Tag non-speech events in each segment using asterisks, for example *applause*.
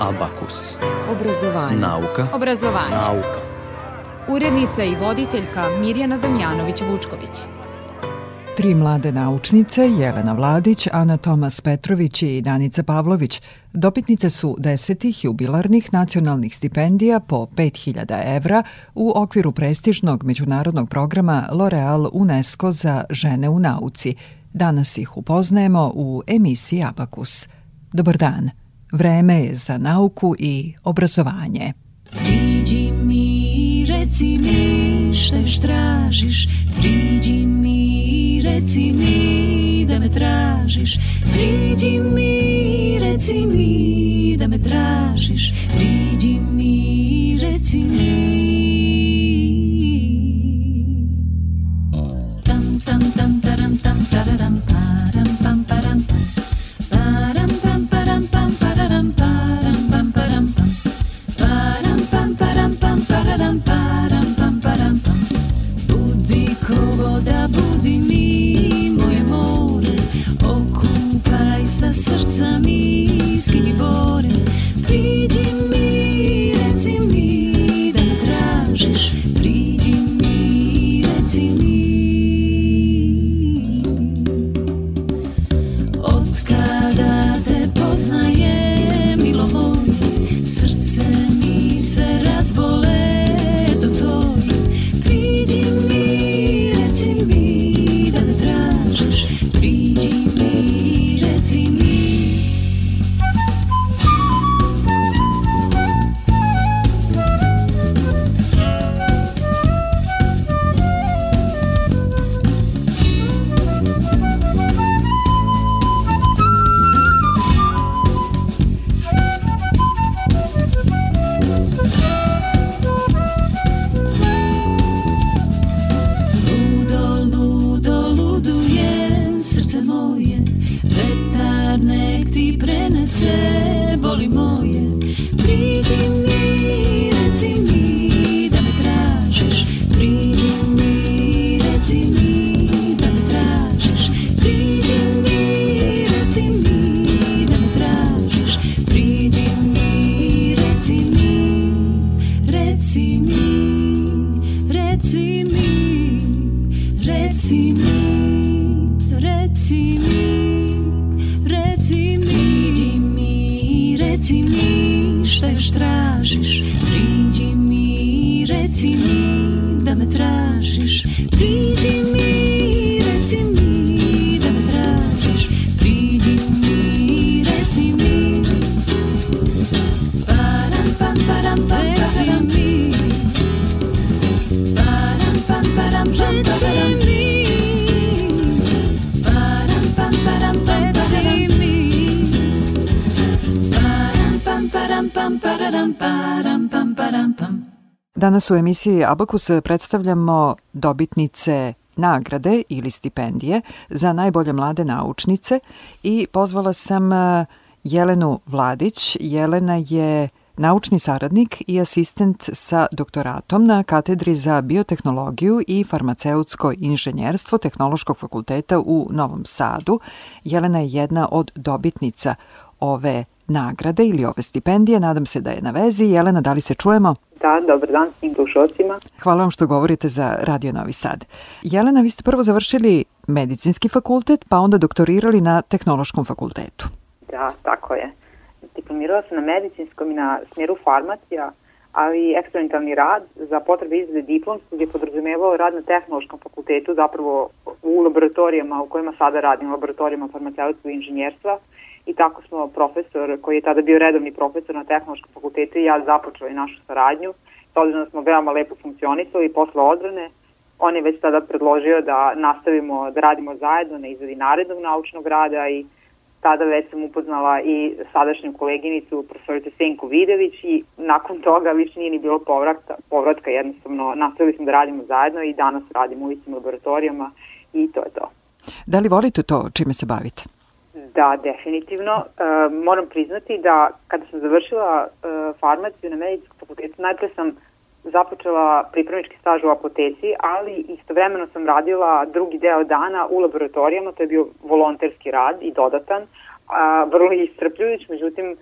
Abakus. Obrazovanje. Nauka. Obrazovanje. Nauka. Urednica i voditeljka Mirjana Damjanović-Vučković. Tri mlade naučnice, Jelena Vladić, Ana Tomas Petrović i Danica Pavlović, dopitnice su desetih jubilarnih nacionalnih stipendija po 5000 evra u okviru prestižnog međunarodnog programa L'Oreal UNESCO za žene u nauci. Danas ih upoznajemo u emisiji Abakus. Dobar dan. Vreme je za nauku i obrazovanje. Priđi mi, reci mi šta još tražiš. Priđi mi, reci mi da me tražiš. Priđi mi, reci mi da me tražiš. Priđi mi, reci mi sa srca mi skini bore Priđi mi, reci mi da me tražiš Priđi Danas u emisiji Abakus predstavljamo dobitnice nagrade ili stipendije za najbolje mlade naučnice i pozvala sam e, Jelenu Vladić. Jelena je naučni saradnik i asistent sa doktoratom na katedri za biotehnologiju i farmaceutsko inženjerstvo Tehnološkog fakulteta u Novom Sadu. Jelena je jedna od dobitnica ove nagrade ili ove stipendije. Nadam se da je na vezi. Jelena, da li se čujemo? Da, dobar dan svim slušalcima. Hvala vam što govorite za Radio Novi Sad. Jelena, vi ste prvo završili medicinski fakultet, pa onda doktorirali na tehnološkom fakultetu. Da, tako je. Diplomirala sam na medicinskom i na smjeru farmacija, ali eksperimentalni rad za potrebe izrade diplomskog je podrazumevao rad na tehnološkom fakultetu, zapravo u laboratorijama u kojima sada radim, laboratorijama farmaceutskog inženjerstva i tako smo profesor koji je tada bio redovni profesor na tehnološkom fakultetu i ja započeli našu saradnju. S obzirom da smo veoma lepo funkcionisali posle odbrane, on je već tada predložio da nastavimo da radimo zajedno na izradi narednog naučnog rada i tada već sam upoznala i sadašnju koleginicu, profesoricu Senku Vidević i nakon toga više nije ni bilo povratka, povratka jednostavno nastavili smo da radimo zajedno i danas radimo u istim laboratorijama i to je to. Da li volite to čime se bavite? Da, definitivno. E, moram priznati da kada sam završila e, farmaciju na medicinskom fakultetu, najpre sam započela pripravnički staž u apoteci, ali istovremeno sam radila drugi deo dana u laboratorijama, to je bio volonterski rad i dodatan, a, vrlo iscrpljujuć, međutim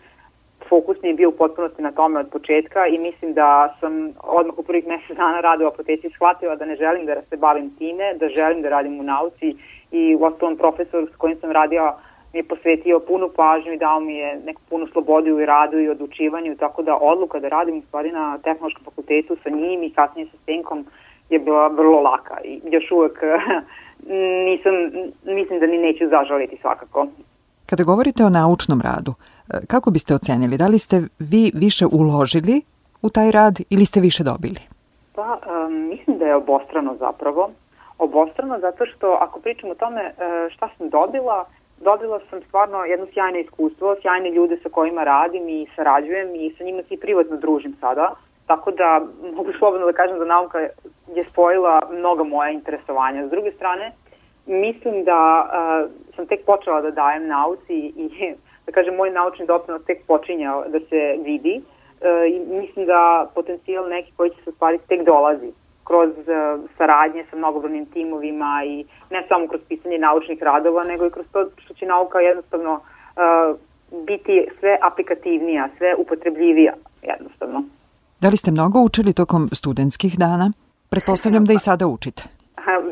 fokus nije bio u potpunosti na tome od početka i mislim da sam odmah u prvih mesec dana rada u apoteci shvatila da ne želim da se bavim time, da želim da radim u nauci i u ostalom profesor s kojim sam radila mi je posvetio punu pažnju i dao mi je neku punu slobodu i radu i odlučivanju, tako da odluka da radim u stvari na tehnološkom fakultetu sa njim i kasnije sa Stenkom je bila vrlo laka i još uvek *laughs* nisam, mislim da ni neću zažaliti svakako. Kada govorite o naučnom radu, kako biste ocenili? Da li ste vi više uložili u taj rad ili ste više dobili? Pa, um, mislim da je obostrano zapravo. Obostrano zato što ako pričam o tome šta sam dobila, dobila sam stvarno jedno sjajno iskustvo, sjajne ljude sa kojima radim i sarađujem i sa njima se i privatno družim sada. Tako da mogu slobodno da kažem da nauka je spojila mnoga moja interesovanja. S druge strane, mislim da uh, sam tek počela da dajem nauci i *laughs* da kažem moj naučni doprinos tek počinjao da se vidi uh, i mislim da potencijal neki koji će se ostvariti tek dolazi kroz uh, saradnje sa mnogobrojnim timovima i ne samo kroz pisanje naučnih radova, nego i kroz to što će nauka jednostavno uh, biti sve aplikativnija, sve upotrebljivija jednostavno. Da li ste mnogo učili tokom studentskih dana? Pretpostavljam da i sada učite.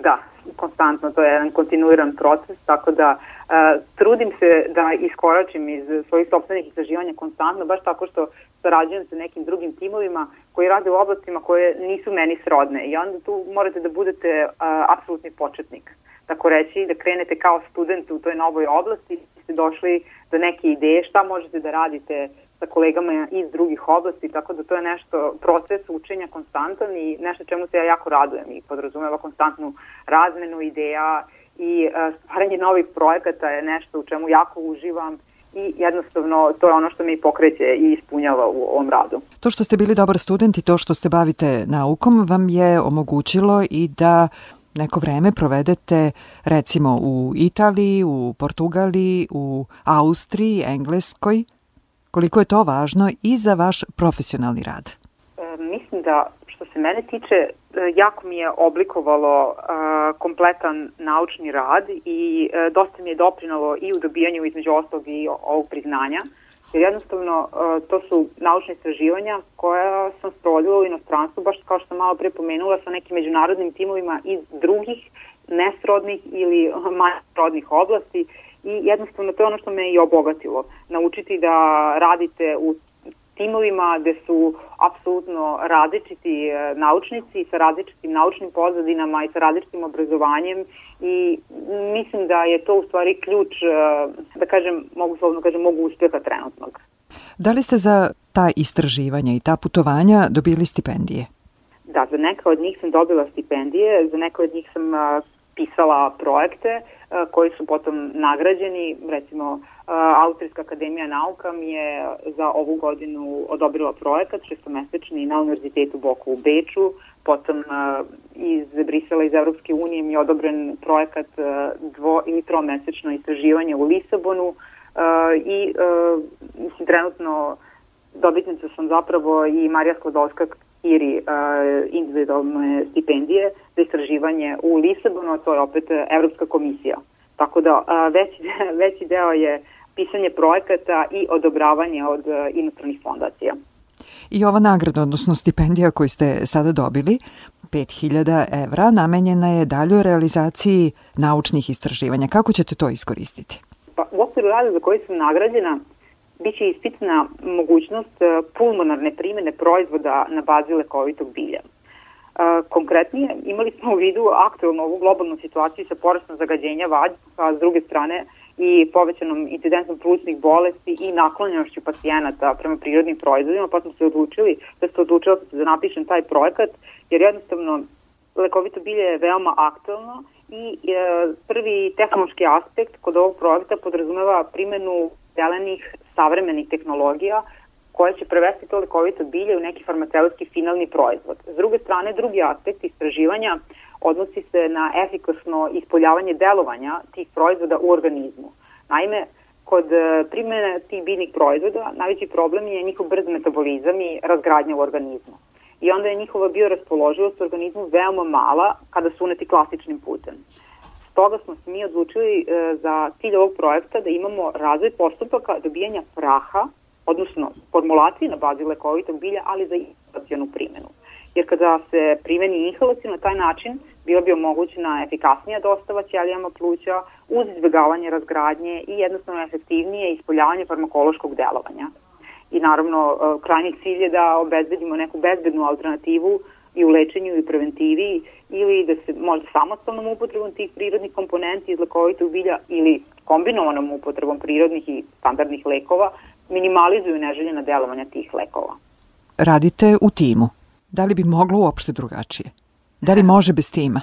Da, konstantno, to je jedan kontinuiran proces, tako da uh, trudim se da iskoračim iz svojih sobstvenih istraživanja konstantno, baš tako što sarađujem sa nekim drugim timovima koji rade u oblastima koje nisu meni srodne i onda tu morate da budete uh, apsolutni početnik. Tako reći, da krenete kao student u toj novoj oblasti, ste došli do neke ideje šta možete da radite sa kolegama iz drugih oblasti, tako da to je nešto, proces učenja konstantan i nešto čemu se ja jako radujem i podrazumeva konstantnu razmenu ideja i stvaranje novih projekata je nešto u čemu jako uživam i jednostavno to je ono što me pokreće i ispunjava u ovom radu. To što ste bili dobar student i to što ste bavite naukom vam je omogućilo i da neko vreme provedete recimo u Italiji, u Portugaliji, u Austriji, Engleskoj. Koliko je to važno i za vaš profesionalni rad? E, mislim da se mene tiče e, jako mi je oblikovalo e, kompletan naučni rad i e, dosta mi je doprinalo i u dobijanju između ostalog i ovog priznanja. Jer jednostavno to su naučne istraživanja koja sam sprovodila u inostranstvu, baš kao što sam malo pre pomenula, sa nekim međunarodnim timovima iz drugih nesrodnih ili manje srodnih oblasti i jednostavno to je ono što me i obogatilo. Naučiti da radite u timovima gde su apsolutno različiti e, naučnici sa različitim naučnim pozadinama i sa različitim obrazovanjem i mislim da je to u stvari ključ, e, da kažem, mogu slovno kažem, mogu uspeha trenutnog. Da li ste za ta istraživanja i ta putovanja dobili stipendije? Da, za neka od njih sam dobila stipendije, za neka od njih sam pisala projekte koji su potom nagrađeni, recimo Austrijska akademija nauka mi je za ovu godinu odobrila projekat šestomesečni na Univerzitetu Boku u Beču, potom iz Brisela iz Evropske unije mi je odobren projekat dvo ili tromesečno istraživanje u Lisabonu i mislim trenutno dobitnica sam zapravo i Marija Sklodovska Kiri individualne stipendije za istraživanje u Lisabonu, a to je opet Evropska komisija. Tako da veći, *laughs* veći deo je pisanje projekata i odobravanje od e, inostranih fondacija. I ova nagrada, odnosno stipendija koju ste sada dobili, 5000 evra, namenjena je daljoj realizaciji naučnih istraživanja. Kako ćete to iskoristiti? Pa, u okviru rada za koji sam nagrađena, biće ispitna mogućnost e, pulmonarne primene proizvoda na bazi lekovitog bilja. E, konkretnije, imali smo u vidu aktualno ovu globalnu situaciju sa porastom zagađenja vazduha, s druge strane i povećanom incidentom plućnih bolesti i naklonjenošću pacijenata prema prirodnim proizvodima, pa smo se odlučili da se odlučila da napišem taj projekat, jer jednostavno lekovito bilje je veoma aktualno i e, prvi tehnološki aspekt kod ovog projekta podrazumeva primenu zelenih savremenih tehnologija koje će prevesti to lekovito bilje u neki farmaceutski finalni proizvod. S druge strane, drugi aspekt istraživanja odnosi se na efikasno ispoljavanje delovanja tih proizvoda u organizmu. Naime, kod e, primene tih biljnih proizvoda najveći problem je njihov brz metabolizam i razgradnja u organizmu. I onda je njihova bioraspoloživost u organizmu veoma mala kada su uneti klasičnim putem. Stoga smo se mi odlučili e, za cilj ovog projekta da imamo razvoj postupaka dobijanja praha odnosno formulaciji na bazi lekovitog bilja, ali za inhalacijonu primenu. Jer kada se primeni inhalaciju na taj način, bila bi omogućena efikasnija dostava ćelijama pluća uz izbjegavanje razgradnje i jednostavno efektivnije ispoljavanje farmakološkog delovanja. I naravno, e, krajnji cilj je da obezbedimo neku bezbednu alternativu i u lečenju i preventivi ili da se možda samostalnom upotrebom tih prirodnih komponenti iz lekovitog bilja ili kombinovanom upotrebom prirodnih i standardnih lekova minimalizuju neželjena delovanja tih lekova. Radite u timu. Da li bi moglo uopšte drugačije? Da li može bez tima?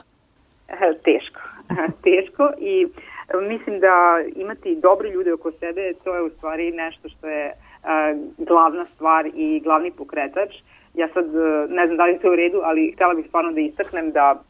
Teško. Teško i mislim da imati dobre ljude oko sebe, to je u stvari nešto što je glavna stvar i glavni pokretač. Ja sad ne znam da li to u redu, ali htela bih stvarno da istaknem da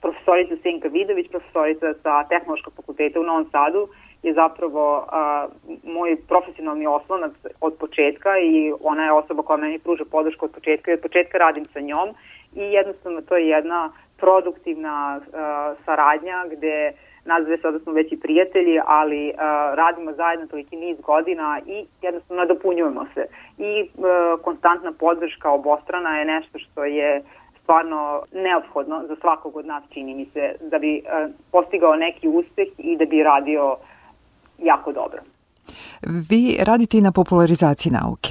profesorica Senka Vidović, profesorica sa Tehnološkog fakulteta u Novom Sadu, je zapravo a, moj profesionalni oslonac od početka i ona je osoba koja meni pruža podršku od početka i od početka radim sa njom i jednostavno to je jedna produktivna a, saradnja gde nas dve sada smo već i prijatelji, ali uh, radimo zajedno toliki niz godina i jednostavno nadopunjujemo se. I uh, konstantna podrška obostrana je nešto što je stvarno neophodno za svakog od nas, čini mi se, da bi postigao neki uspeh i da bi radio jako dobro. Vi radite i na popularizaciji nauke.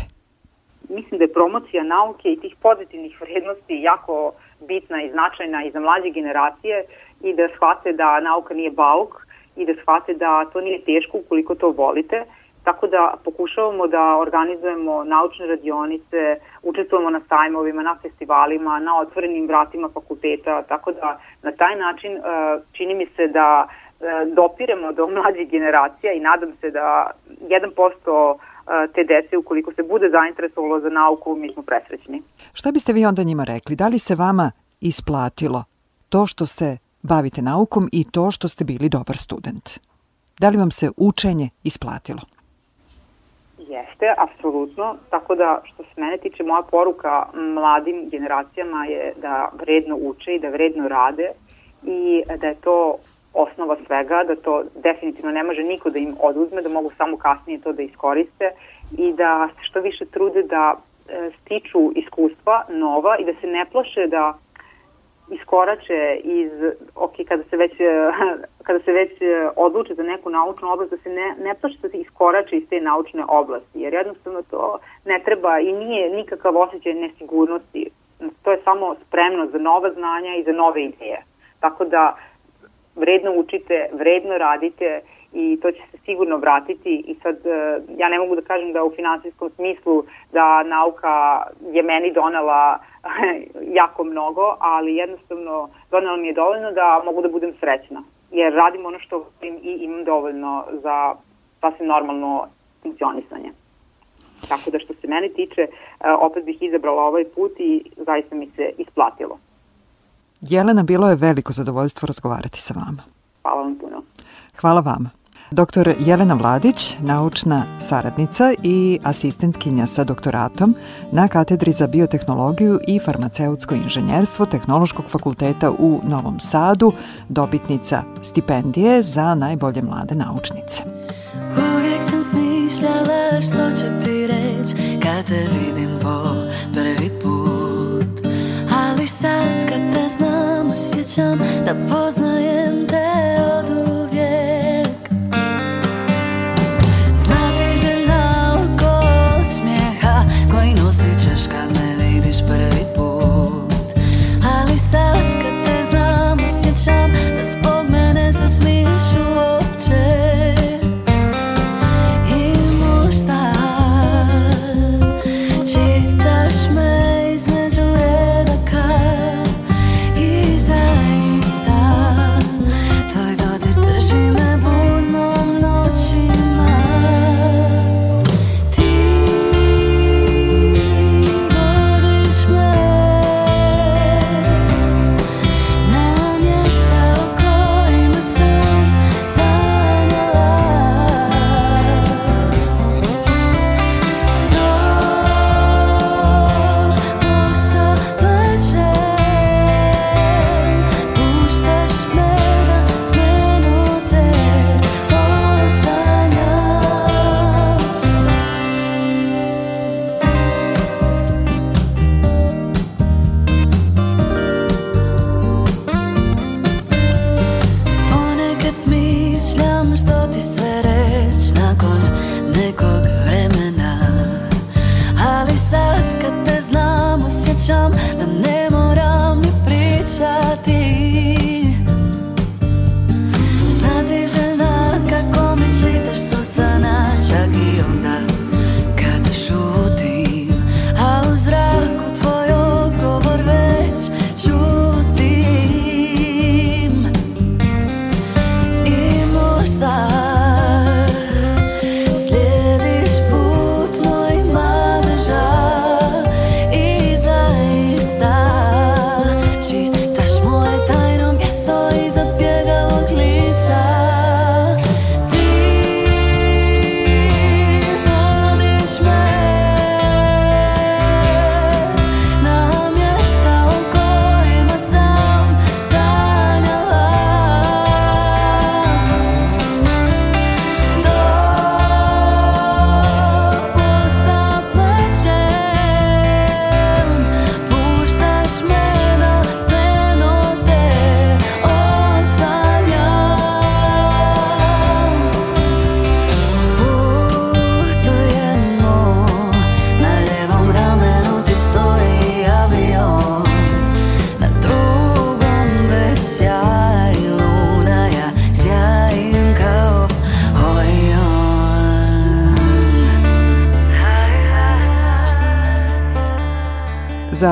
Mislim da je promocija nauke i tih pozitivnih vrednosti jako bitna i značajna i za mlađe generacije i da shvate da nauka nije bauk i da shvate da to nije teško ukoliko to volite. Tako da pokušavamo da organizujemo naučne radionice, učestvujemo na sajmovima, na festivalima, na otvorenim vratima fakulteta, tako da na taj način e, čini mi se da dopiremo do mlađih generacija i nadam se da 1% e, te dece, ukoliko se bude zainteresovalo za nauku, mi smo presrećni. Šta biste vi onda njima rekli? Da li se vama isplatilo to što se bavite naukom i to što ste bili dobar student? Da li vam se učenje isplatilo? Jeste, apsolutno. Tako da, što se mene tiče, moja poruka mladim generacijama je da vredno uče i da vredno rade i da je to osnova svega, da to definitivno ne može niko da im oduzme, da mogu samo kasnije to da iskoriste i da se što više trude da e, stiču iskustva nova i da se ne plaše da iskorače iz, ok, kada se već, *laughs* kada se već odluče za neku naučnu oblast, da se ne, ne plaše da se iskorače iz te naučne oblasti, jer jednostavno to ne treba i nije nikakav osjećaj nesigurnosti. To je samo spremno za nova znanja i za nove ideje. Tako da vredno učite, vredno radite i to će se sigurno vratiti i sad ja ne mogu da kažem da u finansijskom smislu da nauka je meni donela *laughs* jako mnogo, ali jednostavno donelo mi je dovoljno da mogu da budem srećna. Jer radim ono što volim i imam dovoljno za sasvim normalno funkcionisanje. Tako da što se mene tiče, e, opet bih izabrala ovaj put i zaista mi se isplatilo. Jelena, bilo je veliko zadovoljstvo razgovarati sa vama. Hvala vam puno. Hvala vama. Dr. Jelena Vladić, naučna saradnica i asistentkinja sa doktoratom na katedri za biotehnologiju i farmaceutsko inženjerstvo Tehnološkog fakulteta u Novom Sadu, dobitnica stipendije za najbolje mlade naučnice. Uvijek sam smišljala što ću ti reći kad te vidim po prvi put Ali sad znam osjećam da poznajem te od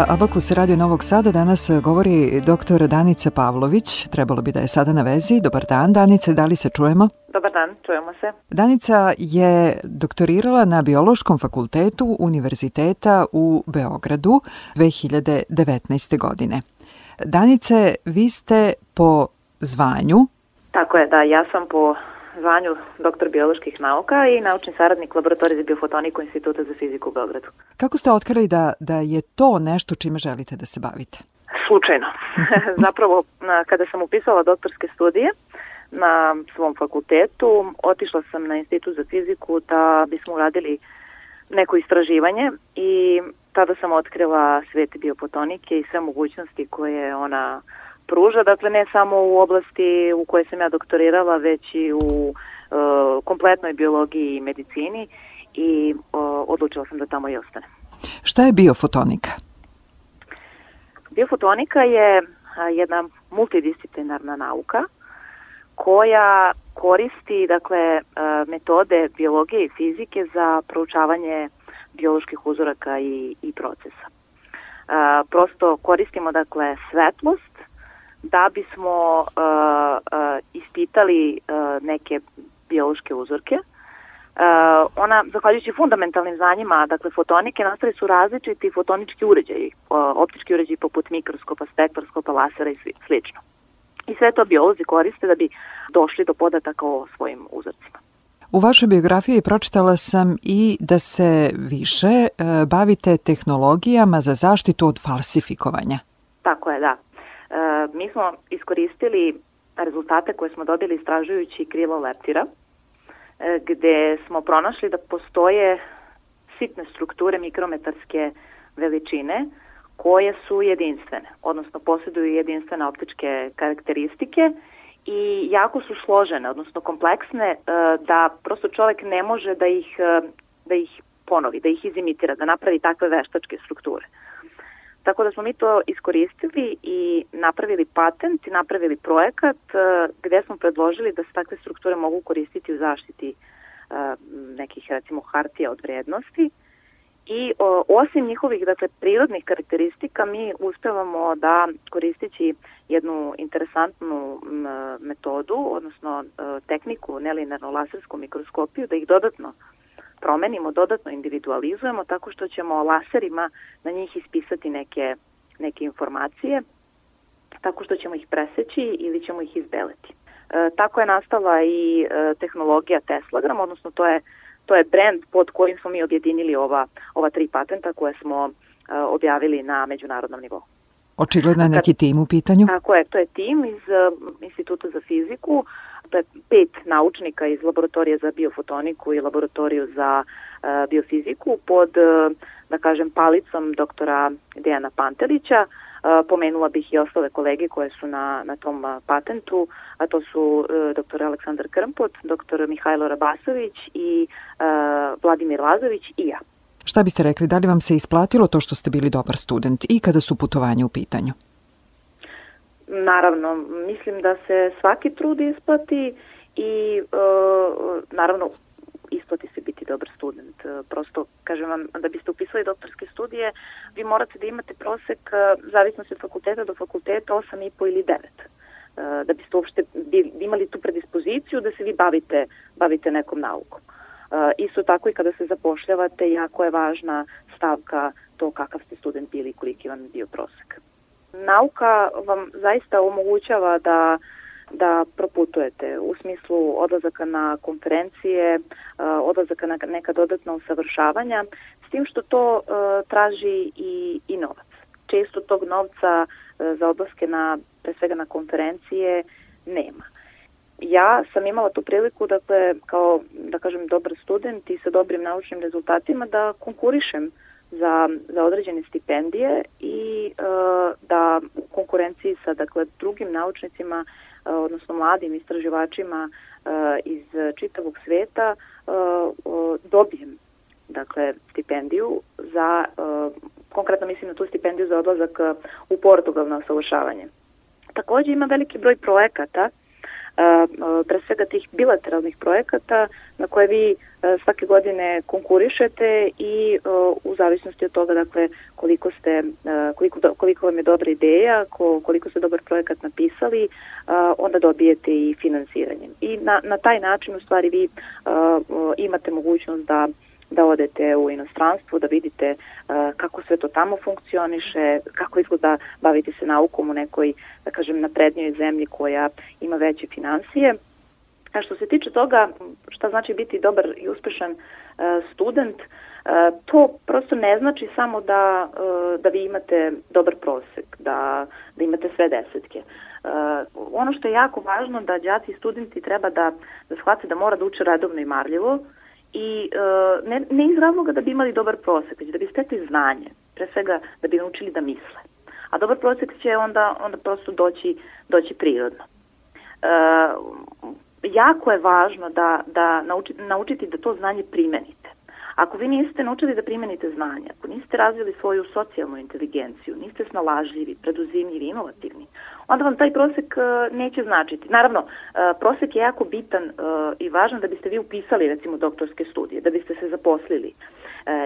Za Abakus Radio Novog Sada danas govori dr. Danica Pavlović. Trebalo bi da je sada na vezi. Dobar dan, Danice, da li se čujemo? Dobar dan, čujemo se. Danica je doktorirala na Biološkom fakultetu Univerziteta u Beogradu 2019. godine. Danice, vi ste po zvanju Tako je, da, ja sam po zvanju doktor bioloških nauka i naučni saradnik laboratorije za biofotoniku Instituta za fiziku u Beogradu. Kako ste otkrili da, da je to nešto čime želite da se bavite? Slučajno. *laughs* Zapravo, kada sam upisala doktorske studije na svom fakultetu, otišla sam na Institut za fiziku da bismo uradili neko istraživanje i tada sam otkrila svet biofotonike i sve mogućnosti koje ona pruža, dakle ne samo u oblasti u kojoj sam ja doktorirala, već i u e, kompletnoj biologiji i medicini i e, odlučila sam da tamo i ostanem. Šta je biofotonika? Biofotonika je a, jedna multidisciplinarna nauka koja koristi dakle a, metode biologije i fizike za proučavanje bioloških uzoraka i, i procesa. A, prosto koristimo dakle svetlost da bismo uh, uh, ispitali uh, neke biološke uzorke. Uh, ona, zahvaljujući fundamentalnim znanjima, dakle fotonike, nastali su različiti fotonički uređaji, uh, optički uređaji poput mikroskopa, spektroskopa, lasera i slično. I sve to biolozi koriste da bi došli do podataka o svojim uzorcima. U vašoj biografiji pročitala sam i da se više e, bavite tehnologijama za zaštitu od falsifikovanja. Tako je, da. E, mi smo iskoristili rezultate koje smo dobili istražujući krilo leptira, e, gde smo pronašli da postoje sitne strukture mikrometarske veličine koje su jedinstvene, odnosno posjeduju jedinstvene optičke karakteristike i jako su složene, odnosno kompleksne, e, da prosto čovek ne može da ih, da ih ponovi, da ih izimitira, da napravi takve veštačke strukture. Tako da smo mi to iskoristili i napravili patent i napravili projekat uh, gde smo predložili da se takve strukture mogu koristiti u zaštiti uh, nekih recimo hartija od vrednosti. I osim njihovih dakle prirodnih karakteristika mi uspevamo da koristeći jednu interesantnu metodu odnosno uh, tehniku nelinarno lasersku mikroskopiju da ih dodatno promenimo, dodatno individualizujemo tako što ćemo laserima na njih ispisati neke, neke informacije, tako što ćemo ih preseći ili ćemo ih izbeleti. E, tako je nastala i e, tehnologija Teslagram, odnosno to je to je brand pod kojim smo mi objedinili ova, ova tri patenta koje smo e, objavili na međunarodnom nivou. Očigledno je neki tim u pitanju. Tako je, to je tim iz uh, Instituta za fiziku, je pet naučnika iz laboratorije za biofotoniku i laboratoriju za uh, biofiziku pod, uh, da kažem, palicom doktora Dejana Pantelića. Uh, pomenula bih i ostale kolege koje su na, na tom patentu, a to su dr. Aleksandar Krmpot, dr. Mihajlo Rabasović i Vladimir Lazović i ja. Šta biste rekli, da li vam se isplatilo to što ste bili dobar student i kada su putovanja u pitanju? Naravno, mislim da se svaki trud isplati i e, naravno isplati se biti dobar student. E, prosto, kažem vam, da biste upisali doktorske studije, vi morate da imate prosek, e, zavisno se od fakulteta do fakulteta, 8,5 ili 9 e, da biste uopšte imali tu predispoziciju da se vi bavite, bavite nekom naukom. Isto tako i kada se zapošljavate, jako je važna stavka to kakav ste student bili i koliki vam je bio prosek. Nauka vam zaista omogućava da da proputujete u smislu odlazaka na konferencije, odlazaka na neka dodatna usavršavanja, s tim što to traži i, i novac. Često tog novca za odlaske na, pre svega na konferencije, nema ja sam imala tu priliku, dakle, kao, da kažem, dobar student i sa dobrim naučnim rezultatima da konkurišem za, za određene stipendije i uh, da u konkurenciji sa dakle, drugim naučnicima, uh, odnosno mladim istraživačima uh, iz čitavog sveta uh, dobijem dakle, stipendiju za, uh, konkretno mislim na tu stipendiju za odlazak u Portugal na usavršavanje. Takođe ima veliki broj projekata pre svega tih bilateralnih projekata na koje vi svake godine konkurišete i u zavisnosti od toga dakle koliko ste koliko koliko vam je dobra ideja, koliko ste dobar projekat napisali, onda dobijete i finansiranje. I na na taj način u stvari vi imate mogućnost da da odete u inostranstvo, da vidite uh, kako sve to tamo funkcioniše, kako izgleda baviti se naukom u nekoj, da kažem, naprednjoj zemlji koja ima veće financije. A što se tiče toga šta znači biti dobar i uspešan uh, student, uh, to prosto ne znači samo da, uh, da vi imate dobar prosek, da, da imate sve desetke. Ono što je jako važno da đaci i studenti treba da, da shvate da mora da uče redovno i marljivo, i ne, ne iz razloga da bi imali dobar prosek, već da bi stekli znanje, pre svega da bi naučili da misle. A dobar prosek će onda, onda prosto doći, doći prirodno. Uh, jako je važno da, da nauči, naučiti da to znanje primenite. Ako vi niste naučili da primenite znanje, ako niste razvili svoju socijalnu inteligenciju, niste snalažljivi, preduzimljivi, inovativni, onda vam taj prosek uh, neće značiti. Naravno, uh, prosek je jako bitan uh, i važan da biste vi upisali recimo doktorske studije, da biste se zaposlili.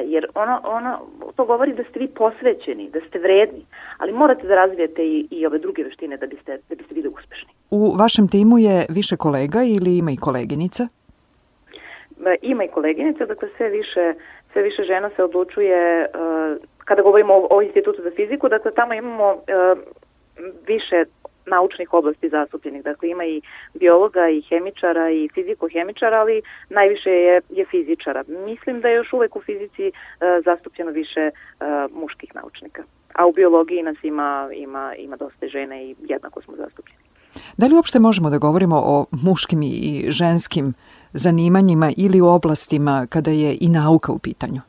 Jer ono, ono, to govori da ste vi posvećeni, da ste vredni, ali morate da razvijete i, i ove druge veštine da biste, da biste bili uspešni. U vašem timu je više kolega ili ima i koleginica? Ima i koleginica, dakle sve više, sve više žena se odlučuje, kada govorimo o, o institutu za fiziku, dakle tamo imamo više naučnih oblasti zastupljenih. Dakle, ima i biologa i hemičara i fizikohemičara, ali najviše je, je fizičara. Mislim da je još uvek u fizici e, zastupljeno više e, muških naučnika. A u biologiji nas ima, ima, ima dosta žene i jednako smo zastupljeni. Da li uopšte možemo da govorimo o muškim i ženskim zanimanjima ili u oblastima kada je i nauka u pitanju?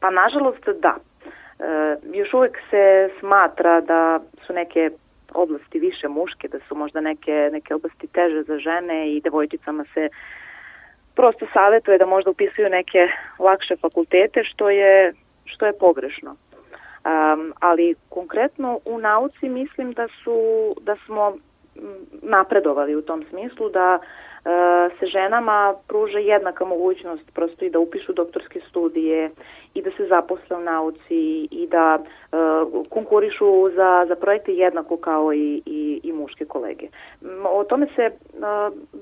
Pa nažalost da. E, još uvek se smatra da su neke oblasti više muške, da su možda neke, neke oblasti teže za žene i devojčicama se prosto savetuje da možda upisuju neke lakše fakultete, što je, što je pogrešno. Um, ali konkretno u nauci mislim da su da smo napredovali u tom smislu da se ženama pruža jednaka mogućnost prosto i da upišu doktorske studije i da se zaposle u nauci i da uh, konkurišu za, za projekte jednako kao i, i, i muške kolege. O tome se uh,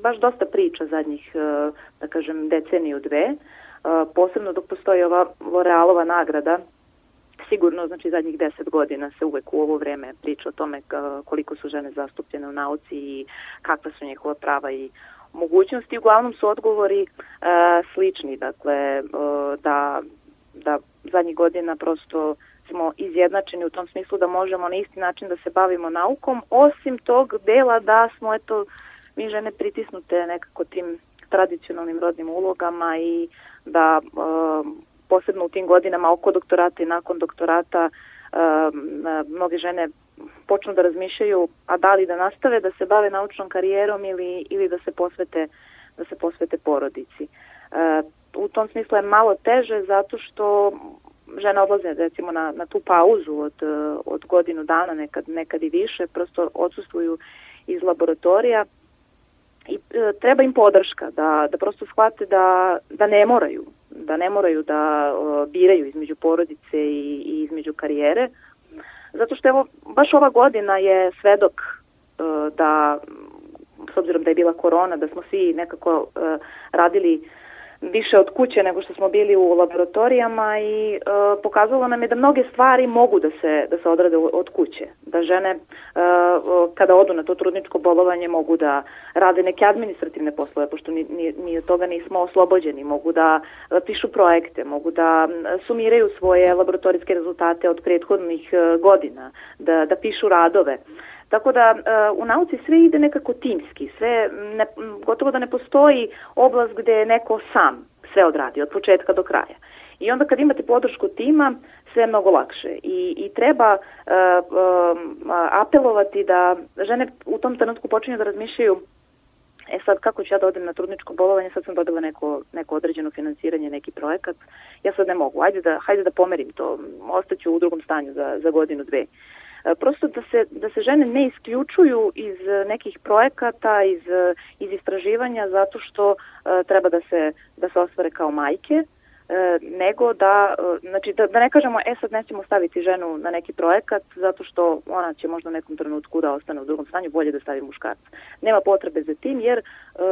baš dosta priča zadnjih, uh, da kažem, deceniju dve, uh, posebno dok postoji ova L'Orealova nagrada sigurno, znači zadnjih deset godina se uvek u ovo vreme priča o tome koliko su žene zastupljene u nauci i kakva su njihova prava i mogućnosti. Uglavnom su odgovori uh, slični, dakle, uh, da, da zadnjih godina prosto smo izjednačeni u tom smislu da možemo na isti način da se bavimo naukom, osim tog dela da smo eto mi žene pritisnute nekako tim tradicionalnim rodnim ulogama i da uh, posebno u tim godinama oko doktorata i nakon doktorata uh, mnoge žene počnu da razmišljaju a da li da nastave da se bave naučnom karijerom ili, ili da se posvete da se posvete porodici. Uh, u tom smislu je malo teže zato što žene odlaze recimo na, na tu pauzu od, od godinu dana, nekad, nekad i više, prosto odsustvuju iz laboratorija i e, treba im podrška da, da prosto shvate da, da ne moraju da ne moraju da o, biraju između porodice i, i između karijere zato što evo baš ova godina je svedok o, da s obzirom da je bila korona da smo svi nekako o, radili više od kuće nego što smo bili u laboratorijama i e, pokazalo nam je da mnoge stvari mogu da se da se odrade od kuće. Da žene e, kada odu na to trudničko bolovanje mogu da rade neke administrativne poslove pošto ni, ni, ni od toga nismo oslobođeni, mogu da pišu projekte, mogu da sumiraju svoje laboratorijske rezultate od prethodnih e, godina, da da pišu radove. Tako da uh, u nauci sve ide nekako timski, sve ne, gotovo da ne postoji oblast gde je neko sam sve odradi od početka do kraja. I onda kad imate podršku tima, sve je mnogo lakše. I, i treba uh, uh, apelovati da žene u tom trenutku počinju da razmišljaju e sad kako ću ja da odem na trudničko bolovanje, sad sam dobila neko, neko određeno finansiranje, neki projekat, ja sad ne mogu, ajde da, hajde da pomerim to, ostaću u drugom stanju za, za godinu, dve. E, prosto da se, da se žene ne isključuju iz nekih projekata, iz, iz istraživanja zato što e, treba da se, da se ostvare kao majke, E, nego da, e, znači da, da ne kažemo, e sad nećemo staviti ženu na neki projekat zato što ona će možda u nekom trenutku da ostane u drugom stanju, bolje da stavi muškarca. Nema potrebe za tim jer uh,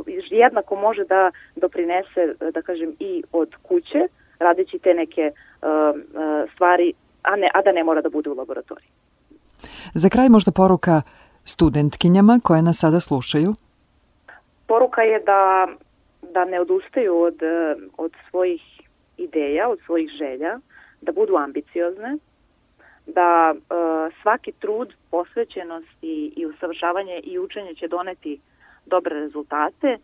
uh, jednako može da doprinese, da kažem, i od kuće, radeći te neke uh, stvari, a, ne, a da ne mora da bude u laboratoriji. Za kraj možda poruka studentkinjama koje nas sada slušaju? Poruka je da da ne odustaju od, e, od svojih ideja, od svojih želja, da budu ambiciozne, da uh, svaki trud, posvećenost i, i usavršavanje i učenje će doneti dobre rezultate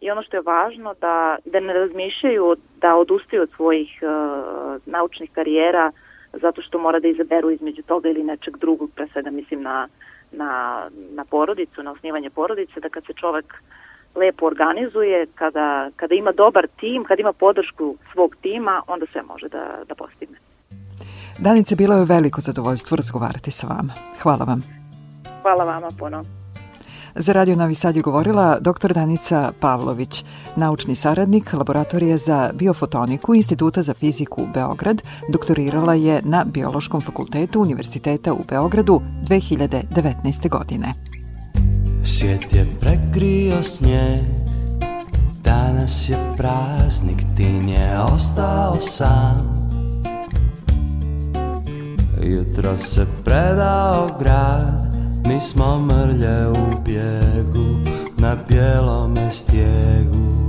i ono što je važno da, da ne razmišljaju da odustaju od svojih uh, naučnih karijera zato što mora da izaberu između toga ili nečeg drugog, pre svega mislim na, na, na porodicu, na osnivanje porodice, da kad se čovek lepo organizuje, kada, kada ima dobar tim, kada ima podršku svog tima, onda sve može da, da postigne. Danice, bilo je veliko zadovoljstvo razgovarati sa vama. Hvala vam. Hvala vama puno. Za Radio Novi Sad je govorila dr. Danica Pavlović, naučni saradnik Laboratorije za biofotoniku Instituta za fiziku Beograd, doktorirala je na Biološkom fakultetu Univerziteta u Beogradu 2019. godine. Svijet je prekrio snijeg Danas je praznik, tin je ostao sam Jutro se predao grad Mi smo mrlje u bijegu Na bijelome stijegu.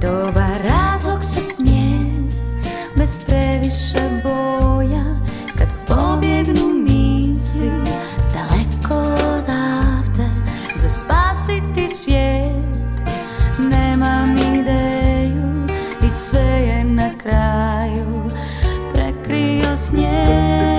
Dobar razlog se smije Bez previše boja. Kad pobjegnu misli spasiti svijet. Nemam ideju i sve je na kraju. Prekrio snijeg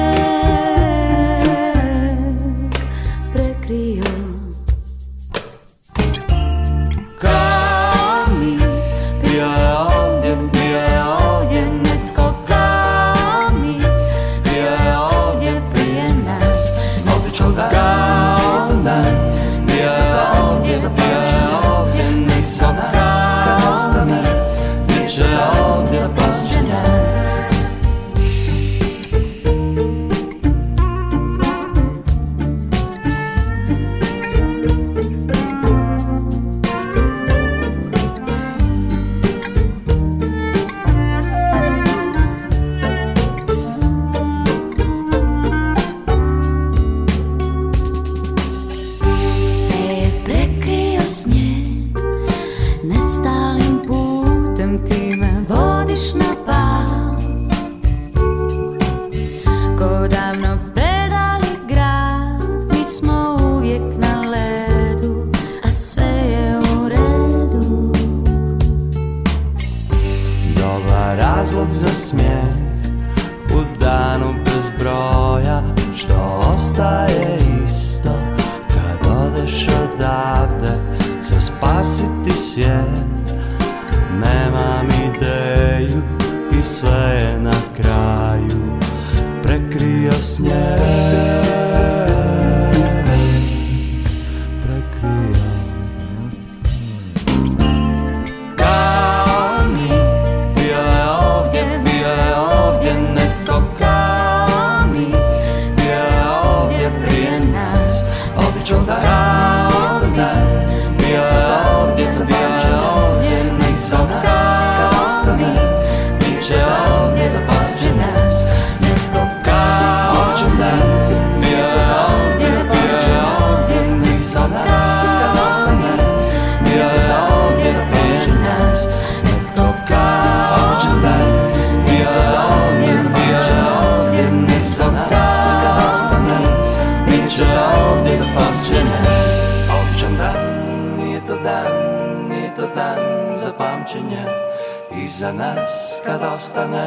za nas kad ostane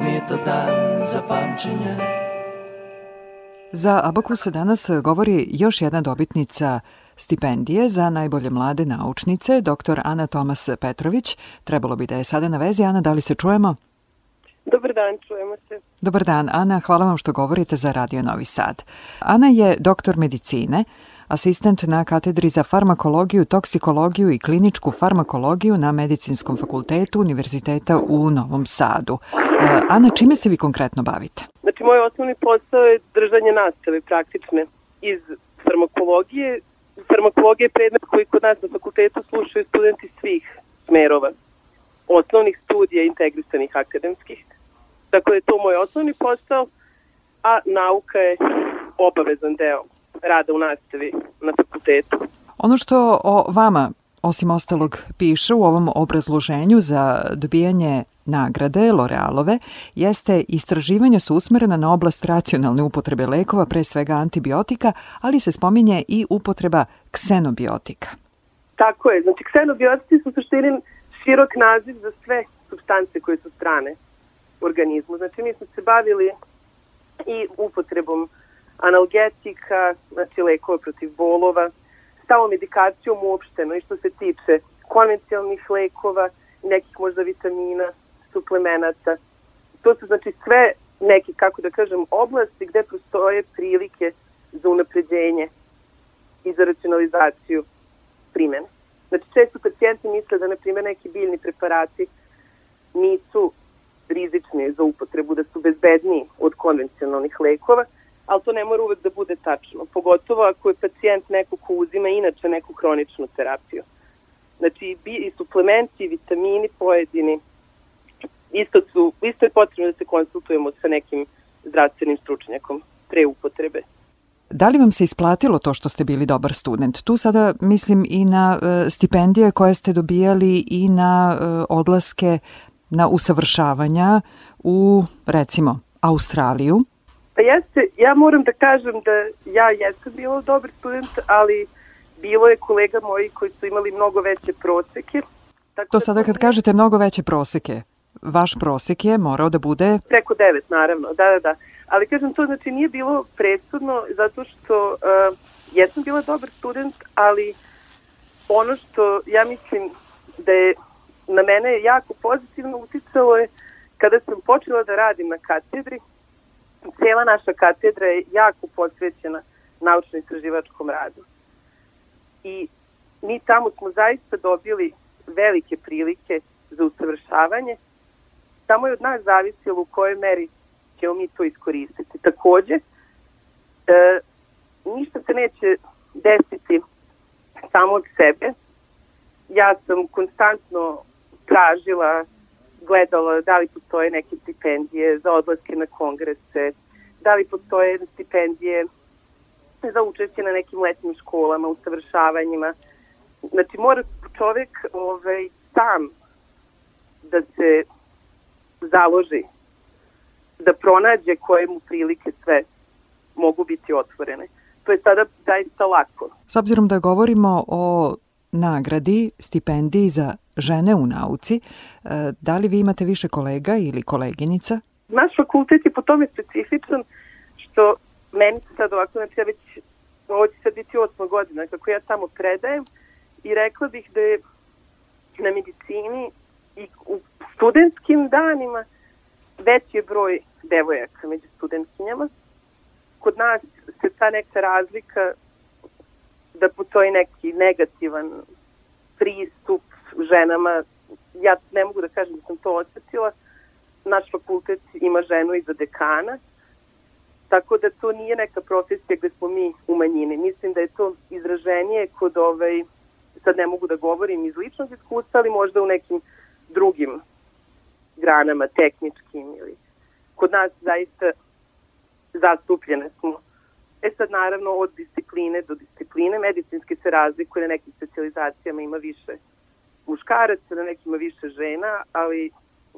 Nije to dan za pamćenje Za Abakusa danas govori još jedna dobitnica stipendije za najbolje mlade naučnice, dr. Ana Tomas Petrović. Trebalo bi da je sada na vezi. Ana, da li se čujemo? Dobar dan, čujemo se. Dobar dan, Ana, hvala vam što govorite za Radio Novi Sad. Ana je doktor medicine, asistent na katedri za farmakologiju, toksikologiju i kliničku farmakologiju na Medicinskom fakultetu Univerziteta u Novom Sadu. E, Ana, čime se vi konkretno bavite? Znači, moj osnovni posao je držanje nastave praktične iz farmakologije. Farmakologija je predmet koji kod nas na fakultetu slušaju studenti svih smerova osnovnih studija integrisanih akademskih. Tako da je to moj osnovni posao, a nauka je obavezan deo rada u nastavi na fakultetu. Ono što o vama, osim ostalog, piše u ovom obrazloženju za dobijanje nagrade L'Orealove jeste istraživanja su usmerena na oblast racionalne upotrebe lekova, pre svega antibiotika, ali se spominje i upotreba ksenobiotika. Tako je, znači ksenobiotici su suštini širok naziv za sve substance koje su strane organizmu. Znači mi smo se bavili i upotrebom analgetika, znači lekova protiv bolova, medikacijom uopšteno i što se tiče konvencionalnih lekova, nekih možda vitamina, suplemenata. To su znači sve neke, kako da kažem, oblasti gde postoje prilike za unapređenje i za racionalizaciju primene. Znači, često pacijenti misle da, na primjer, neki biljni preparati nisu rizični za upotrebu, da su bezbedniji od konvencionalnih lekova, ali to ne mora uvek da bude tačno, pogotovo ako je pacijent neko ko uzima inače neku hroničnu terapiju. Znači i suplementi, i vitamini pojedini, isto, su, isto je potrebno da se konsultujemo sa nekim zdravstvenim stručnjakom pre upotrebe. Da li vam se isplatilo to što ste bili dobar student? Tu sada mislim i na e, stipendije koje ste dobijali i na e, odlaske na usavršavanja u, recimo, Australiju. Pa jeste, ja moram da kažem da ja jesam bila dobar student, ali bilo je kolega moji koji su imali mnogo veće proseke. Tako to da sada kad kažete mnogo veće proseke, vaš prosek je morao da bude... Preko devet, naravno, da, da, da. Ali kažem, to znači nije bilo presudno zato što uh, jesam bila dobar student, ali ono što ja mislim da je na mene jako pozitivno uticalo je kada sam počela da radim na katedri, cela naša katedra je jako posvećena naučno-istraživačkom radu. I mi tamo smo zaista dobili velike prilike za usavršavanje. Samo je od nas zavisilo u kojoj meri ćemo mi to iskoristiti. Takođe, e, ništa se neće desiti samo od sebe. Ja sam konstantno tražila gledala da li postoje neke stipendije za odlaske na kongrese, da li postoje stipendije za učešće na nekim letnim školama, usavršavanjima. Znači, mora čovek ovaj, sam da se založi, da pronađe koje mu prilike sve mogu biti otvorene. To je sada zaista lako. S obzirom da govorimo o nagradi, stipendiji za žene u nauci. E, da li vi imate više kolega ili koleginica? Naš fakultet je po tome specifičan što meni sad ovako, znači ja već, ovo će sad biti osma godina kako ja tamo predajem i rekla bih da je na medicini i u studentskim danima veći je broj devojaka među studentkinjama. Kod nas se ta neka razlika da postoji neki negativan pristup ženama, ja ne mogu da kažem da sam to osetila, naš fakultet ima ženu i za dekana, tako da to nije neka profesija gde smo mi u manjini. Mislim da je to izraženije kod ovaj, sad ne mogu da govorim iz ličnog iskustva, ali možda u nekim drugim granama, tehničkim ili kod nas zaista zastupljene smo. E sad naravno od discipline do discipline medicinske se razlikuje na nekim specializacijama ima više muškaraca, na nekima više žena, ali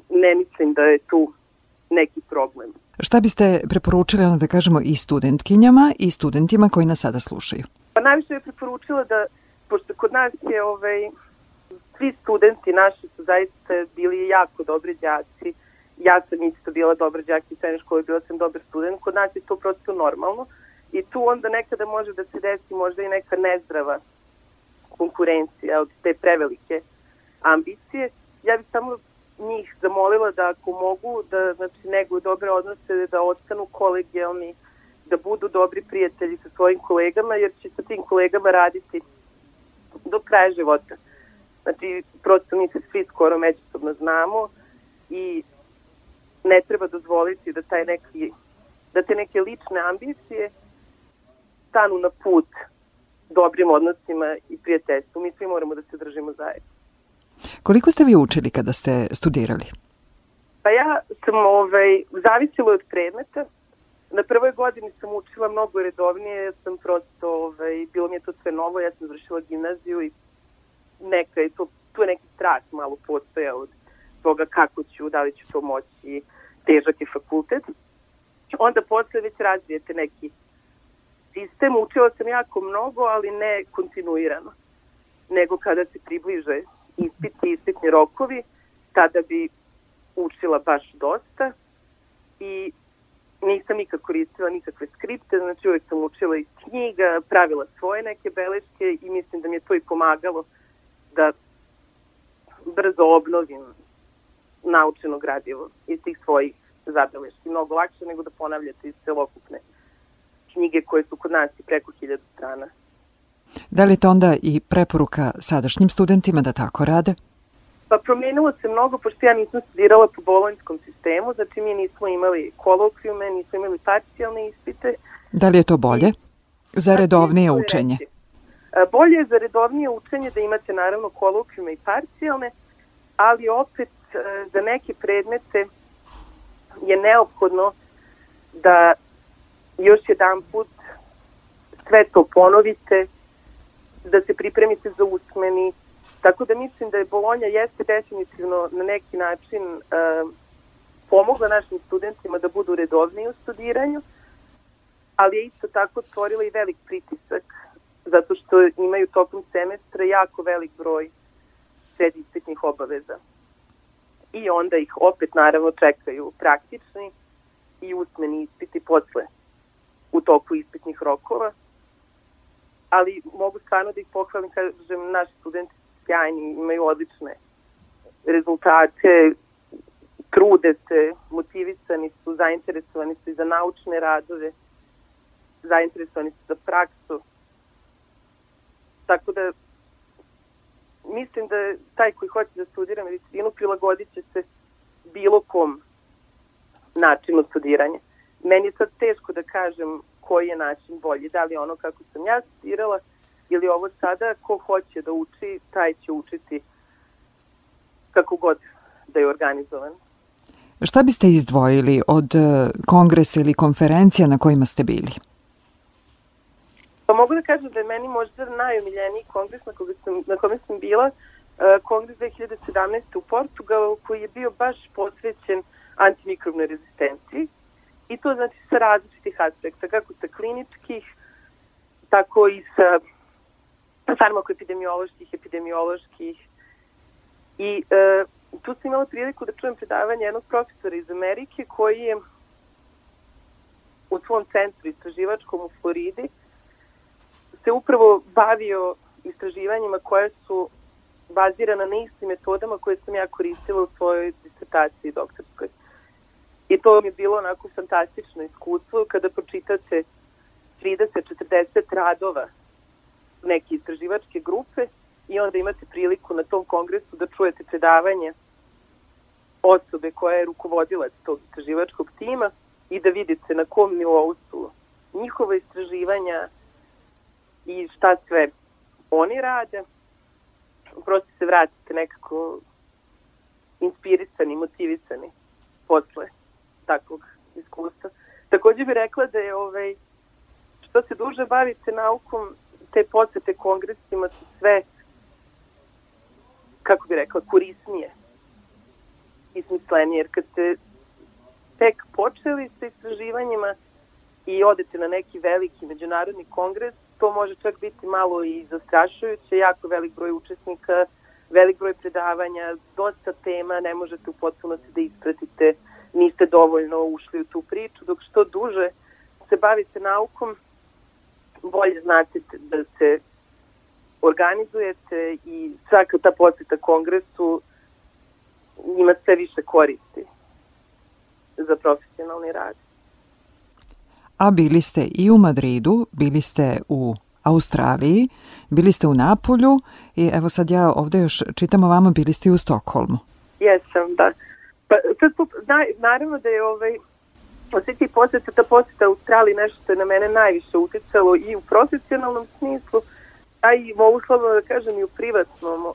ne mislim da je tu neki problem. Šta biste preporučili, onda da kažemo, i studentkinjama i studentima koji nas sada slušaju? Pa najviše bih preporučila da, pošto kod nas je ovaj, svi studenti naši su zaista bili jako dobri đaci, ja sam isto bila dobra đak i srednje škole, bila sam dobar student, kod nas je to prosto normalno i tu onda nekada može da se desi možda i neka nezdrava konkurencija od te prevelike ambicije. Ja bih samo njih zamolila da ako mogu da znači, neguju dobre odnose, da ostanu kolegijalni, da budu dobri prijatelji sa svojim kolegama, jer će sa tim kolegama raditi do kraja života. Znači, prosto mi se svi skoro međusobno znamo i ne treba dozvoliti da taj neki da te neke lične ambicije stanu na put dobrim odnosima i prijateljstvu. Mi svi moramo da se držimo zajedno. Koliko ste vi učili kada ste studirali? Pa ja sam ovaj, zavisila od predmeta. Na prvoj godini sam učila mnogo redovnije, ja sam prosto, ovaj, bilo mi je to sve novo, ja sam završila gimnaziju i neka je to, tu je neki strah malo postoja od toga kako ću, da li ću to moći, težak je fakultet. Onda posle već razvijete neki sistem, učila sam jako mnogo, ali ne kontinuirano, nego kada se približe ispiti, ispitni rokovi, tada bi učila baš dosta i nisam nikad koristila nikakve skripte, znači uvek sam učila iz knjiga, pravila svoje neke beleške i mislim da mi je to i pomagalo da brzo obnovim naučeno gradivo iz tih svojih zabeleški. Mnogo lakše nego da ponavljate iz celokupne knjige koje su kod nas i preko hiljadu strana. Da li je to onda i preporuka sadašnjim studentima da tako rade? Pa promenilo se mnogo, pošto ja nisam studirala po bolonjskom sistemu, znači mi nismo imali kolokvijume, nismo imali parcijalne ispite. Da li je to bolje? Za redovnije učenje? Bolje je za redovnije učenje da imate naravno kolokvijume i parcijalne, ali opet e, za neke predmete je neophodno da još jedan put sve to ponovite, da se pripremite za usmeni. Tako da mislim da je Bolonja jeste definitivno na neki način e, pomogla našim studentima da budu redovniji u studiranju, ali je isto tako stvorila i velik pritisak zato što imaju tokom semestra jako velik broj sredispitnih obaveza. I onda ih opet naravno čekaju praktični i usmeni ispiti posle u toku ispitnih rokova. Ali mogu stvarno da ih pohvalim, kažem, naši studenti sjajni, imaju odlične rezultate, trude se, motivisani su, zainteresovani su i za naučne radove, zainteresovani su za praksu. Tako da mislim da taj koji hoće da studira medicinu prilagodit će se bilo kom načinu studiranja. Meni je sad teško da kažem koji je način bolji, da li ono kako sam ja studirala ili ovo sada, ko hoće da uči, taj će učiti kako god da je organizovan. Šta biste izdvojili od e, kongresa ili konferencija na kojima ste bili? Pa mogu da kažem da je meni možda najomiljeniji kongres na, koga sam, na kome sam bila, uh, kongres 2017. u Portugalu, koji je bio baš posvećen antimikrobnoj rezistenciji. I to znači sa različitih aspekta, kako sa kliničkih, tako i sa farmakoepidemioloških, epidemioloških. I e, tu sam imala priliku da čujem predavanje jednog profesora iz Amerike koji je u svom centru istraživačkom u Floridi se upravo bavio istraživanjima koje su bazirana na istim metodama koje sam ja koristila u svojoj disertaciji doktorskoj. I to mi je bilo onako fantastično iskustvo kada pročitate 30-40 radova neke istraživačke grupe i onda imate priliku na tom kongresu da čujete predavanje osobe koja je rukovodilac tog istraživačkog tima i da vidite na kom nivou su njihova istraživanja i šta sve oni rade. Prosto se vratite nekako inspirisani, motivisani posle takvog iskustva. Takođe bih rekla da je ovaj, što se duže bavite naukom, te posete kongresima su sve, kako bih rekla, korisnije i smislenije, jer kad ste tek počeli sa istraživanjima i odete na neki veliki međunarodni kongres, to može čak biti malo i zastrašujuće, jako velik broj učesnika, velik broj predavanja, dosta tema, ne možete u potpunosti da ispratite, niste dovoljno ušli u tu priču, dok što duže se bavite naukom, bolje znate da se organizujete i svaka ta poseta kongresu ima sve više koristi za profesionalni rad. A bili ste i u Madridu, bili ste u Australiji, bili ste u Napolju i evo sad ja ovde još čitam o vama, bili ste i u Stokholmu. Jesam, da. Pa, sad, na, naravno da je ovaj, od svih tih poseta, ta poseta Australiji nešto što je na mene najviše uticalo i u profesionalnom smislu, a i mogu slobodno da kažem i u privatnom.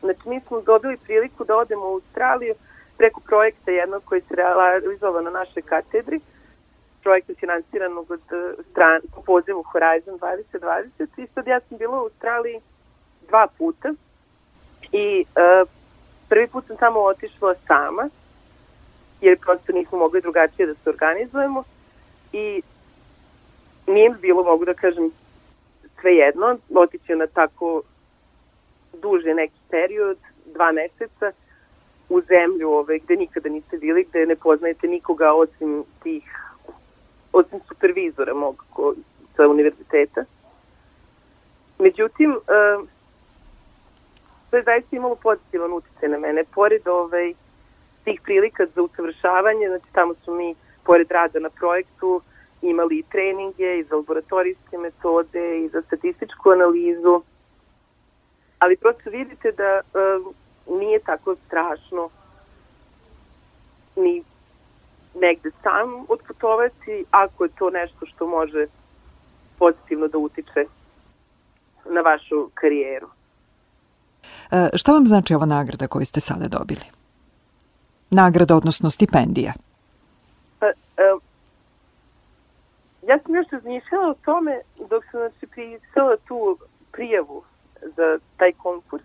Znači, mi smo dobili priliku da odemo u Australiju preko projekta jednog koji se realizova na našoj katedri, projekta finansiranog od stran, po pozivu Horizon 2020 i sad ja sam bila u Australiji dva puta i uh, prvi put sam tamo otišla sama jer prosto nismo mogli drugačije da se organizujemo i nije bilo, mogu da kažem, svejedno, otići na tako duže neki period, dva meseca, u zemlju ove, gde nikada niste bili, gde ne poznajete nikoga osim tih, osim supervizora mog ko, sa univerziteta. Međutim, uh, to je zaista imalo pozitivan utjecaj na mene. Pored ovaj, tih prilika za usavršavanje, znači tamo su mi, pored rada na projektu, imali i treninge i za laboratorijske metode i za statističku analizu, ali prosto vidite da um, nije tako strašno ni negde sam otputovati ako je to nešto što može pozitivno da utiče na vašu karijeru. E, šta vam znači ova nagrada koju ste sada dobili? Nagrada, odnosno stipendija? Pa, e, ja sam još razmišljala o tome dok sam znači, pisala tu prijavu za taj konkurs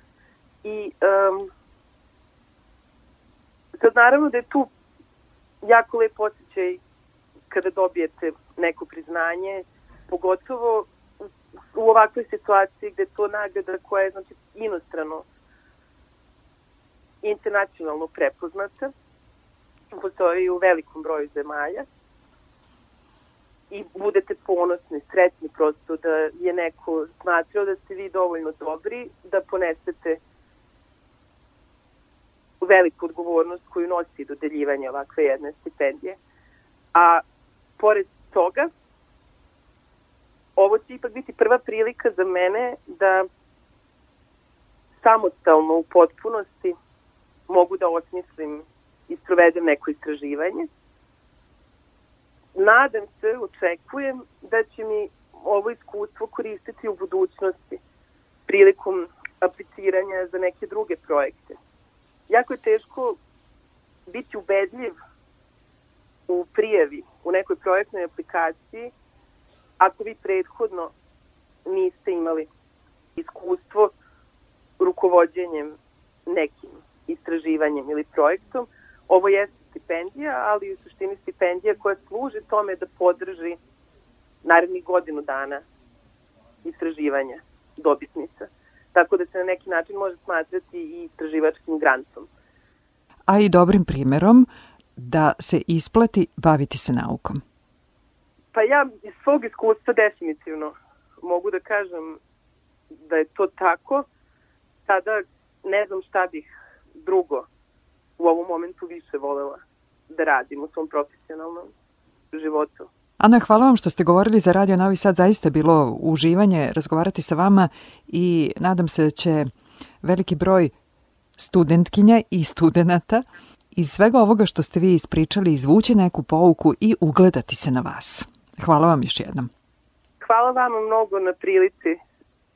i um, sad naravno da je tu jako lep osjećaj kada dobijete neko priznanje, pogotovo u ovakvoj situaciji gde je to nagrada koja je znači, inostrano internacionalno prepoznata, postoji u velikom broju zemalja i budete ponosni, sretni prosto da je neko smatrao da ste vi dovoljno dobri da ponesete veliku odgovornost koju nosi dodeljivanje ovakve jedne stipendije. A pored toga, ovo će ipak biti prva prilika za mene da samostalno u potpunosti mogu da osmislim i sprovedem neko istraživanje. Nadam se, očekujem da će mi ovo iskustvo koristiti u budućnosti prilikom apliciranja za neke druge projekte. Jako je teško biti ubedljiv u prijavi, u nekoj projektnoj aplikaciji, ako vi prethodno niste imali iskustvo rukovodđenjem nekim istraživanjem ili projektom. Ovo je stipendija, ali u suštini stipendija koja služi tome da podrži narednih godinu dana istraživanja dobitnica. Tako da se na neki način može smatrati i istraživačkim grantom. A i dobrim primerom da se isplati baviti se naukom. Pa ja iz svog iskustva definitivno mogu da kažem da je to tako. Sada ne znam šta bih drugo u ovom momentu više volela da radim u svom profesionalnom životu. Ana, hvala vam što ste govorili za Radio Novi Sad. Zaista bilo uživanje razgovarati sa vama i nadam se da će veliki broj studentkinja i studenta iz svega ovoga što ste vi ispričali izvući neku pouku i ugledati se na vas. Hvala vam još jednom. Hvala vama mnogo na prilici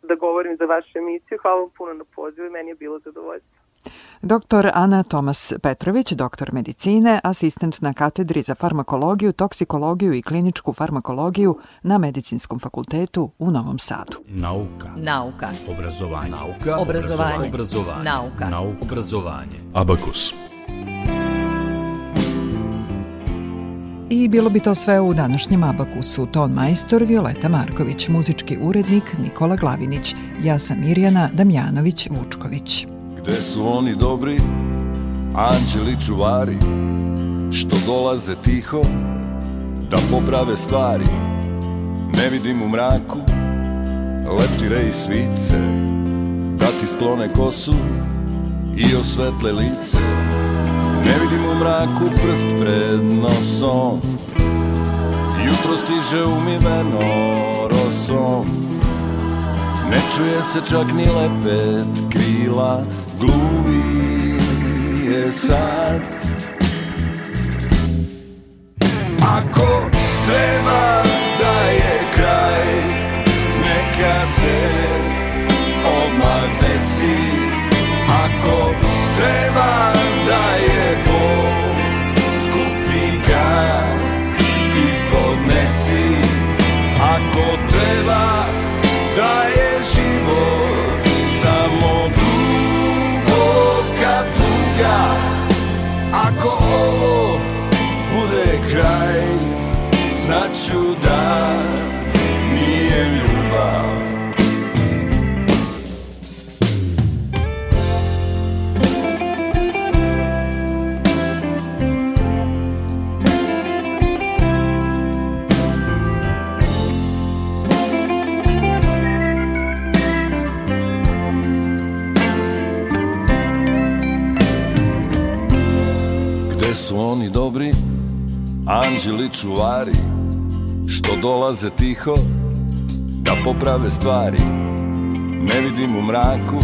da govorim za vašu emisiju. Hvala vam puno na pozivu i meni je bilo zadovoljstvo. Dr. Ana Tomas Petrović, doktor medicine, asistent na katedri za farmakologiju, toksikologiju i kliničku farmakologiju na Medicinskom fakultetu u Novom Sadu. Nauka. Nauka. Obrazovanje. Nauka. Obrazovanje. Obrazovanje. Nauka. Nauka. Obrazovanje. Abakus. I bilo bi to sve u današnjem Abakusu. Ton majstor Violeta Marković, muzički urednik Nikola Glavinić. Ja sam Mirjana Damjanović-Vučković. Gde su oni dobri, anđeli čuvari, što dolaze tiho, da poprave stvari. Ne vidim u mraku, leptire i svice, da ti sklone kosu i osvetle lice. Ne vidim u mraku prst pred nosom Jutro stiže umiveno rosom Ne čuje se čak ni lepet krila Gluvi je sad. Ako treba da je kraj Neka se odmah desi. Ako treba da je Skupi ga i podnesi. Ako treba da je život Samo duboka tuga. Ako ovo bude kraj Znaću da nije ljubav su oni dobri, anđeli čuvari Što dolaze tiho da poprave stvari. Ne vidim u mraku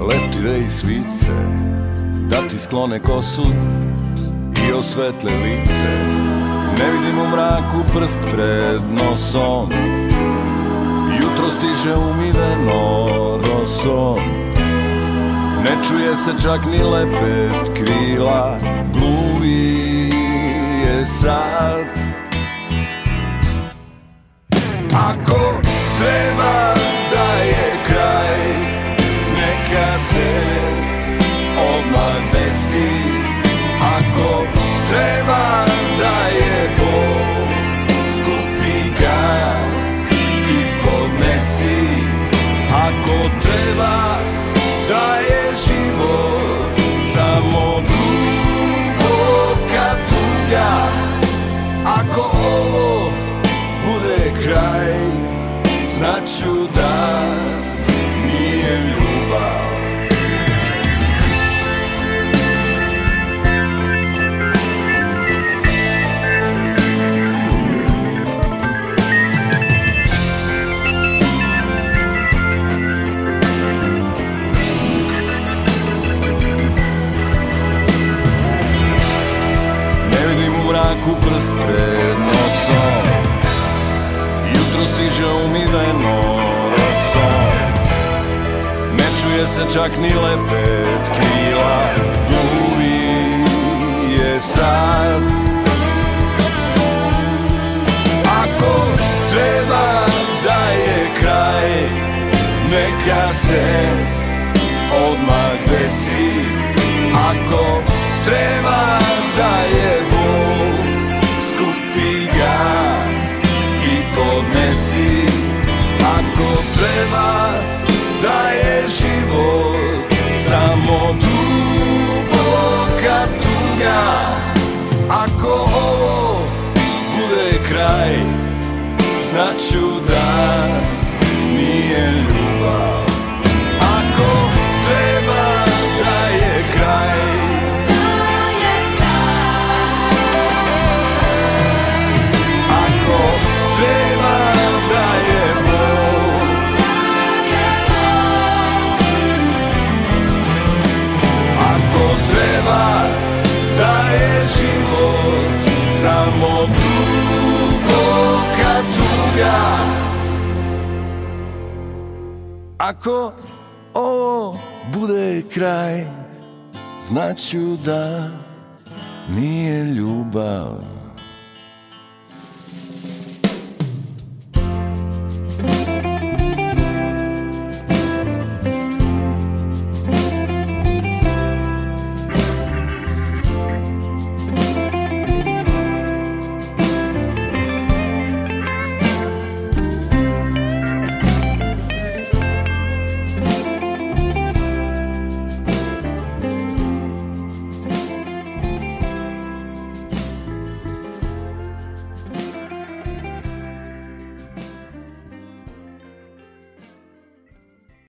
leptire i svice Da ti sklone kosu i osvetle lice. Ne vidim u mraku prst pred nosom Jutro stiže umiveno rosom Ne čuje se čak ni lepet krila Gluvi je sad. Ako treba Znaću čuje se čak ni lepet krila Gluvi je sad. Ako treba da je kraj Neka se odmah desi Ako treba da je bol Skupi ga i podnesi. Ako treba Znaću da nije ljubav Ako ovo bude kraj Znaću da nije ljubav